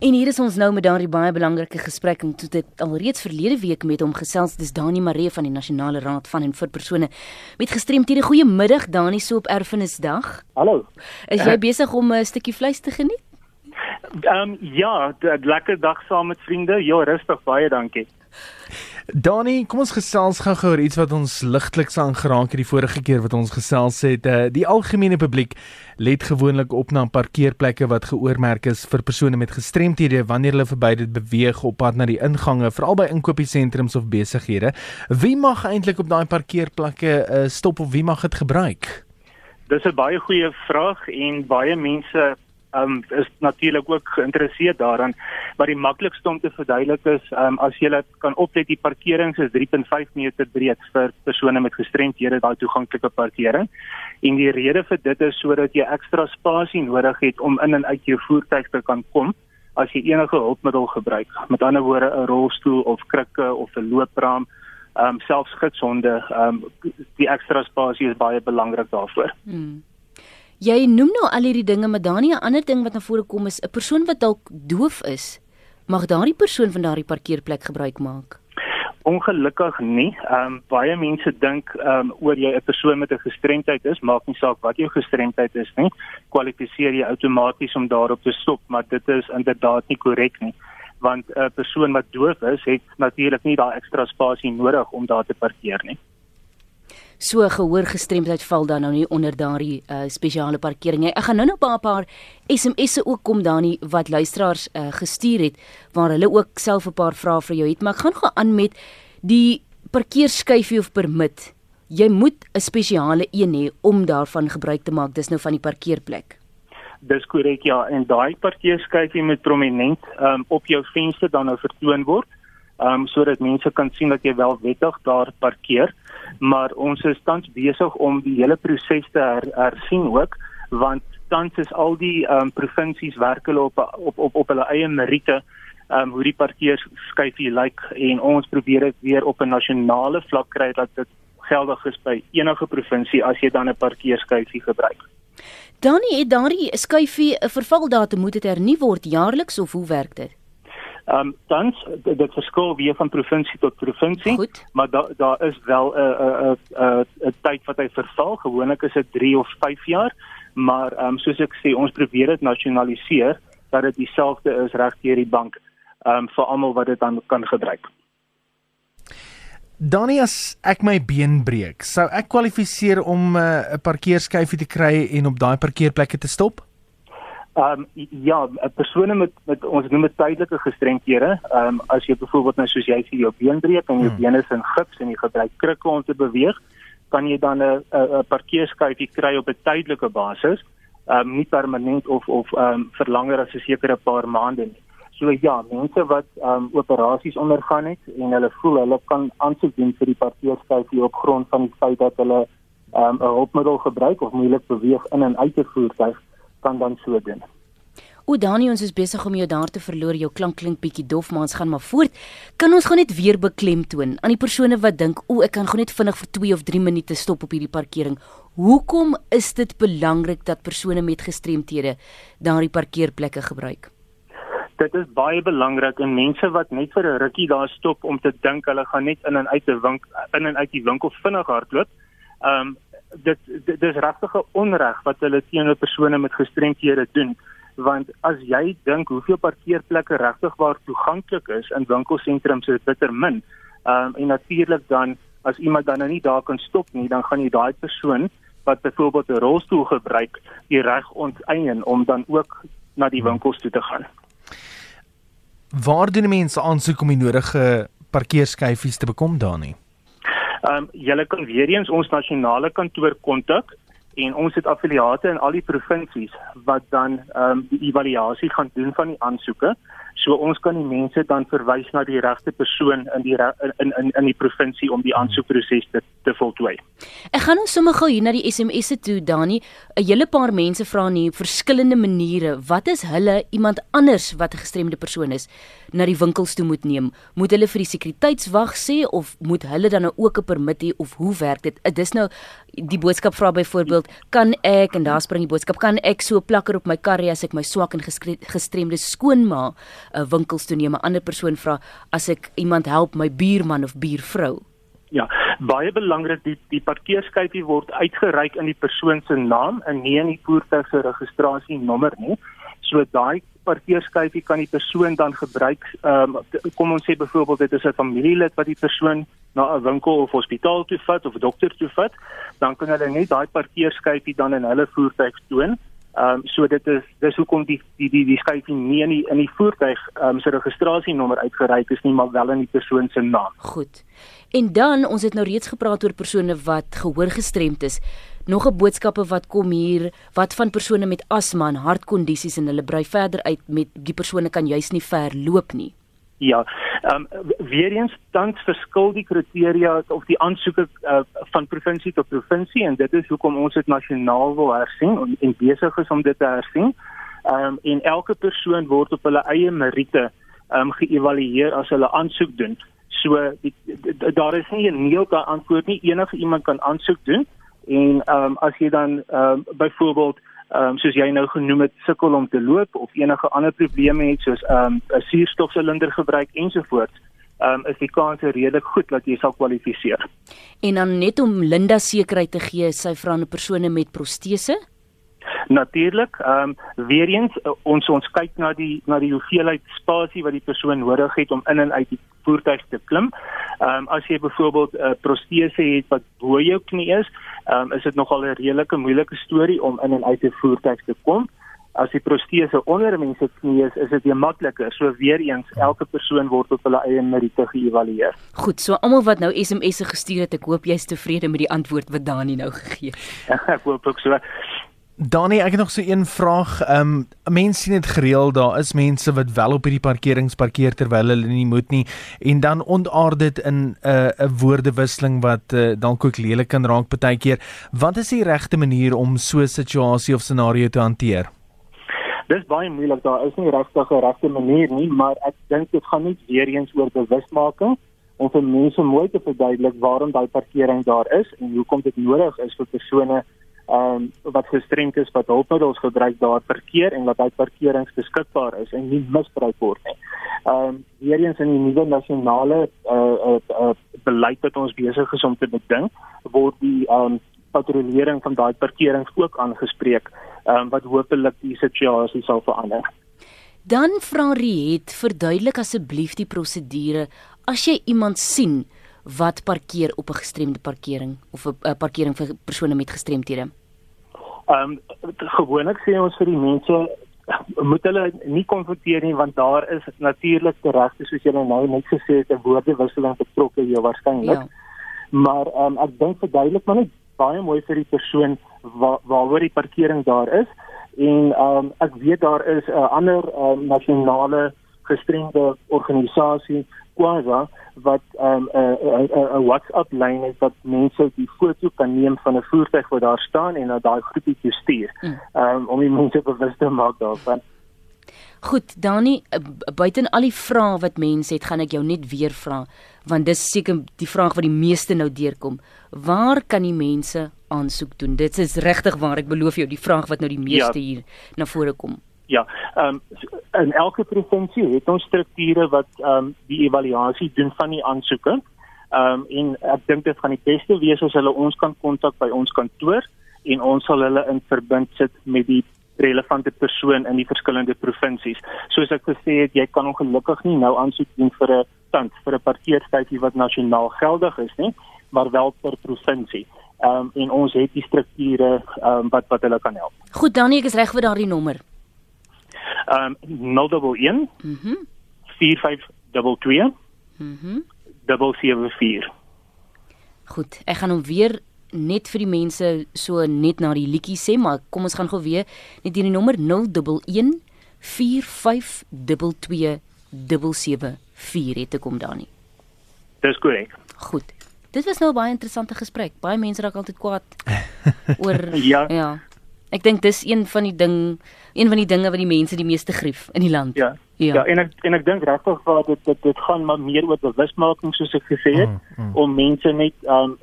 En hier is ons nou met daardie baie belangrike gesprek en toe dit alreeds verlede week met hom gesels dis Dani Maree van die Nasionale Raad van en vir persone met gestremthede. Goeiemiddag Dani so op Erfenisdag. Hallo. Is jy besig om 'n stukkie vleis te geniet? Ehm um, ja, 'n lekker dag saam met vriende. Ja, rustig, baie dankie. Dani, kom ons gesels gou-gou oor iets wat ons ligtliks aangeraak het die vorige keer wat ons gesels het. Uh, die algemene publiek let gewoonlik op na parkeerplekke wat geoormerk is vir persone met gestremthede wanneer hulle verby dit beweeg op pad na die ingange, veral by inkopiesentrums of besighede. Wie mag eintlik op daai parkeerplekke uh, stop of wie mag dit gebruik? Dis 'n baie goeie vraag en baie mense um, is natuurlik ook geïnteresseerd daaraan. Maar die maklikste om te verduidelik is, um, as jy kan oplet die parkering is 3.5 meter breed vir persone met gestremdhede daai toeganklike parkering. En die rede vir dit is sodat jy ekstra spasie nodig het om in en uit jou voertuig te kan kom as jy enige hulpmiddel gebruik. Met ander woorde 'n rolstoel of krikke of 'n loopraam ehm um, selfs gitsonde ehm um, die ekstra spasie is baie belangrik daarvoor. Hmm. Jy noem nou al hierdie dinge, maar dan 'n ander ding wat na vore kom is 'n persoon wat dalk doof is, mag daardie persoon van daardie parkeerplek gebruik maak. Ongelukkig nie. Ehm um, baie mense dink ehm um, oor jy 'n persoon met 'n gestremdheid is, maak nie saak wat jou gestremdheid is nie, kwalifiseer jy outomaties om daarop te stop, maar dit is inderdaad nie korrek nie want 'n persoon wat doof is, het natuurlik nie daai ekstra spasie nodig om daar te parkeer nie so gehoorgestremdheid val dan nou nie onder daardie uh, spesiale parkering nie. Ek gaan nou nog 'n paar SMS'e ook kom dan nie wat luisteraars uh, gestuur het waar hulle ook self 'n paar vrae vir jou het, maar ek gaan gou aan met die parkeerskyfie of permit. Jy moet 'n spesiale een hê om daarvan gebruik te maak. Dis nou van die parkeerplek. Dis korrek ja, en daai parkeerskyfie moet prominent um, op jou venster dan nou vertoon word um sodat mense kan sien dat jy wel wettig daar parkeer. Maar ons is tans besig om die hele proses te her, hersien ook want tans is al die um provinsies werk hulle op op op op hulle eie meriete um hoe die parkeerskyfie lyk en ons probeer dit weer op 'n nasionale vlak kry dat dit geldig is by enige provinsie as jy dan 'n parkeerskyfie gebruik. Dan het daardie skyfie 'n vervaldatum moet dit hernu word jaarliks of hoe werk dit? Ehm um, tans dit, verskil weer van provinsie tot provinsie, Goed. maar daar daar is wel 'n 'n 'n 'n tyd wat hy verval. Gewoonlik is dit 3 of 5 jaar, maar ehm um, soos ek sê, ons probeer dit nasionaliseer dat dit dieselfde is reg deur die bank ehm um, vir almal wat dit dan kan gebruik. Danias, ek my been breek. Sou ek kwalifiseer om eh, 'n uh, parkeerskyfie te kry en op daai parkeerplekke te stop? Ehm um, ja, persone met met ons noem dit tydelike gestremdhede. Ehm um, as jy byvoorbeeld nou soos jy sê jou been breek en jou hmm. bene is in gips en jy gebruik krikke om te beweeg, kan jy dan 'n 'n parkeerskyfie kry op 'n tydelike basis. Ehm um, nie permanent of of ehm um, vir langer as 'n sekere paar maande nie. So ja, mense wat ehm um, operasies ondergaan het en hulle voel hulle kan aansoek doen vir die parkeerskyfie op grond van die feit dat hulle ehm um, 'n hulpmiddel gebruik of moeilik beweeg in en uit 'n voertuig kan dan so doen. O Dani, ons is besig om jou daar te verloor. Jou klank klink bietjie dof, maar ons gaan maar voort. Kan ons gou net weer beklemtoon aan die persone wat dink, "O, ek kan gou net vinnig vir 2 of 3 minute stop op hierdie parkering." Hoekom is dit belangrik dat persone met gestremthede daardie parkeerplekke gebruik? Dit is baie belangrik en mense wat net vir 'n rukkie daar stop om te dink hulle gaan net in en uit 'n winkel in en uit die winkel vinnig hardloop. Ehm um, dit dis regtig 'n onreg wat hulle teenoor persone met gestremthede doen want as jy dink hoeveel parkeerplekke regtig waar toeganklik is in winkelsentrums is bitter min. Ehm um, en natuurlik dan as iemand dan nou nie daar kan stop nie, dan gaan jy daai persoon wat byvoorbeeld 'n rolstoel gebruik, die reg onteien om dan ook na die winkels toe te gaan. Waar doen mense aansoek om die nodige parkeerskyfies te bekom dan nie? Ehm um, julle kan weer eens ons nasionale kantoor kontak en ons het affiliate in al die provinsies wat dan ehm um, die evaluasie gaan doen van die aansoeke. So ons kan die mense dan verwys na die regte persoon in die in in in die provinsie om die aansoekproses te te voltooi. Ek gaan nou sommer gou hier na die SMS'e toe Dani. 'n Hele paar mense vra nie verskillende maniere. Wat is hulle iemand anders wat 'n gestremde persoon is na die winkels toe moet neem? Moet hulle vir die sekuriteitswag sê of moet hulle dan nou ook 'n permit hê of hoe werk dit? Dit is nou die boodskap vra byvoorbeeld kan ek en daar spring die boodskap kan ek so plakker op my karry as ek my swak en gestremde skoonma 'n uh, winkels toe neem 'n ander persoon vra as ek iemand help my buurman of buurvrou Ja, baie belangrik die die parkeerskyfie word uitgereik in die persoon se naam en nie in die voertuig se registrasienommer nie. So daai parkeerskyfie kan die persoon dan gebruik. Ehm um, kom ons sê byvoorbeeld dit is 'n familielid wat die persoon na 'n winkel of hospitaal toe vat of dokter toe vat, dan kan hulle net daai parkeerskyfie dan in hulle voertuig toon. Ehm um, so dit is dis hoekom die die die die skyfie nie in die, in die voertuig ehm um, se registrasienommer uitgereik is nie, maar wel in die persoon se naam. Goed. En dan ons het nou reeds gepraat oor persone wat gehoor gestremd is nog 'n boodskappe wat kom hier wat van persone met asma en hartkondisies en hulle brei verder uit met die persone kan juis nie ver loop nie. Ja, ehm um, weer eens tans verskil die kriteria of die aansoeke uh, van provinsie tot provinsie en dit is hoekom ons dit nasionaal wil hersien en, en besig is om dit te hersien. Ehm um, en elke persoon word op hulle eie meriete ehm um, geëvalueer as hulle aansoek doen. So die, die, die, daar is nie 'n neelke antwoord nie. Enige iemand kan aansoek doen en ehm um, as jy dan ehm um, byvoorbeeld ehm um, soos jy nou genoem het sukkel om te loop of enige ander probleme het soos ehm um, 'n suurstofsilinder gebruik ensovoorts ehm um, is die kans redelik goed dat jy sal kwalifiseer. En dan net om Linda sekerheid te gee, sy vra 'n persone met protese Natuurlik, ehm um, weer eens uh, ons ons kyk na die na die hoeveelheid spasie wat die persoon nodig het om in en uit die voertuig te klim. Ehm um, as jy byvoorbeeld 'n uh, protese het wat bo jou knie is, ehm um, is dit nogal 'n redelike moeilike storie om in en uit 'n voertuig te kom. As die protese onder 'n mens se knie is, is dit weer makliker. So weer eens, elke persoon word op hulle eie meriete geëvalueer. Goed, so almal wat nou SMS'e gestuur het, ek hoop jy's tevrede met die antwoord wat Dani nou gegee het. ek hoop ook so. Dani, ek het nog so een vraag. Ehm um, mense sien dit gereeld, daar is mense wat wel op hierdie parkerings parkeer terwyl hulle nie moet nie en dan ontaard dit in 'n uh, 'n woordewisseling wat uh, dalk ook lelik kan raak partykeer. Wat is die regte manier om so 'n situasie of scenario te hanteer? Dis baie moeilik. Daar is nie regtig 'n regte manier nie, maar ek dink dit gaan net weer eens oor bewusmaking om vir mense mooi te verduidelik waarom daai parkering daar is en hoekom dit nodig is vir persone um, wat gestremd is wat hulpmiddels gebruik daar parkeer en dat hy parkerings beskikbaar is en nie misbruik word nie. Ehm um, weer eens in die nuwe nasionale uh, uh, uh, beleid wat ons besig is om te beding, word die ehm um, patrollering van daai parkerings ook aangespreek, ehm um, wat hopelik die situasie sal verander. Dan vra Riet, verduidelik asseblief die prosedure as jy iemand sien wat parkeer op 'n gestremde parkering of 'n parkering vir persone met gestremthede. Ehm um, gewoonlik sê ons vir die mense moet hulle nie konfronteer nie want daar is natuurlik regte soos jy nou net gesê het 'n woordewisseling betrokke jou waarskynlik. Ja. Maar ehm um, ek dink verduidelik maar net baie mooi vir die persoon waar waaroor die parkering daar is en ehm um, ek weet daar is 'n uh, ander um, nasionale gestremde organisasie Kwaza wat 'n um, 'n WhatsApp lyn het wat mense die foto kan neem van 'n voertuig wat daar staan en na daai groepie toe stuur. Mm. Um, om die mense bewus te maak daarvan. Goed, Dani, buiten al die vrae wat mense het, gaan ek jou net weer vra want dis seker die vraag wat die meeste nou deurkom. Waar kan die mense aansoek doen? Dit is regtig waar ek beloof jou die vraag wat nou die meeste ja. hier na vore kom. Ja, ehm um, in elke provinsie het ons strukture wat ehm um, die evaluasie doen van die aansoeke. Ehm um, en ek dink dit gaan die beste wees as hulle ons kan kontak by ons kantoor en ons sal hulle in verbind sit met die relevante persoon in die verskillende provinsies. Soos ek gesê het, jy kan ongelukkig nie nou aansoek doen vir 'n tand vir 'n parkeertydjie wat nasionaal geldig is nie, maar wel per provinsie. Ehm um, en ons het die strukture ehm um, wat wat hulle kan help. Goed, Danie, ek is reg vir daardie nommer. Ehm um, 011 Mhm. 4522 Mhm. 774. Goed, ek gaan hom weer net vir die mense so net na die liedjie sê, maar kom ons gaan gou weer net hierdie nommer 011 4522 774 het te kom daar nie. Dis korrek. Goed. Dit was nou 'n baie interessante gesprek. Baie mense raak altyd kwaad oor ja. ja. Ek dink dis een van die ding, een van die dinge wat die mense die meeste grief in die land. Ja. Ja, ja en ek en ek dink regtig dat dit dit dit gaan maar meer oor bewusmaking soos ek gesê het mm, mm. om mense net um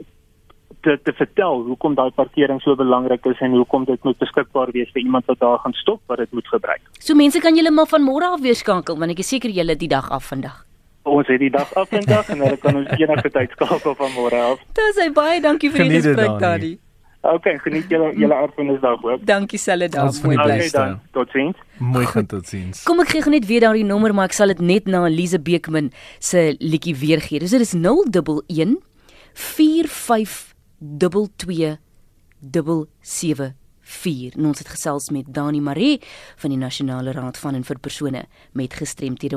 te te vertel hoekom daai parkering so belangrik is en hoekom dit moet beskikbaar wees vir iemand wat daar gaan stop wat dit moet gebruik. So mense kan julle maar van môre af weer skakel want ek is seker julle die dag af vandag. Ons het die dag af vandag en hulle kan ons enige tyd skakel van môre af. Dis baie dankie vir die gesprek Dani. Okay, geniet julle julle erfenisdag ook. Dankie selle dag. Ons van die Mooi bly. beste. Okay. Totsiens. Mooi gaan totsiens. Kom ek gee gou net weer daardie nommer maar ek sal dit net na Lize Beekman se liedjie weer gee. Dus dit is 011 4522774. En ons het gesels met Dani Maree van die Nasionale Raad van en vir persone met gestremthede.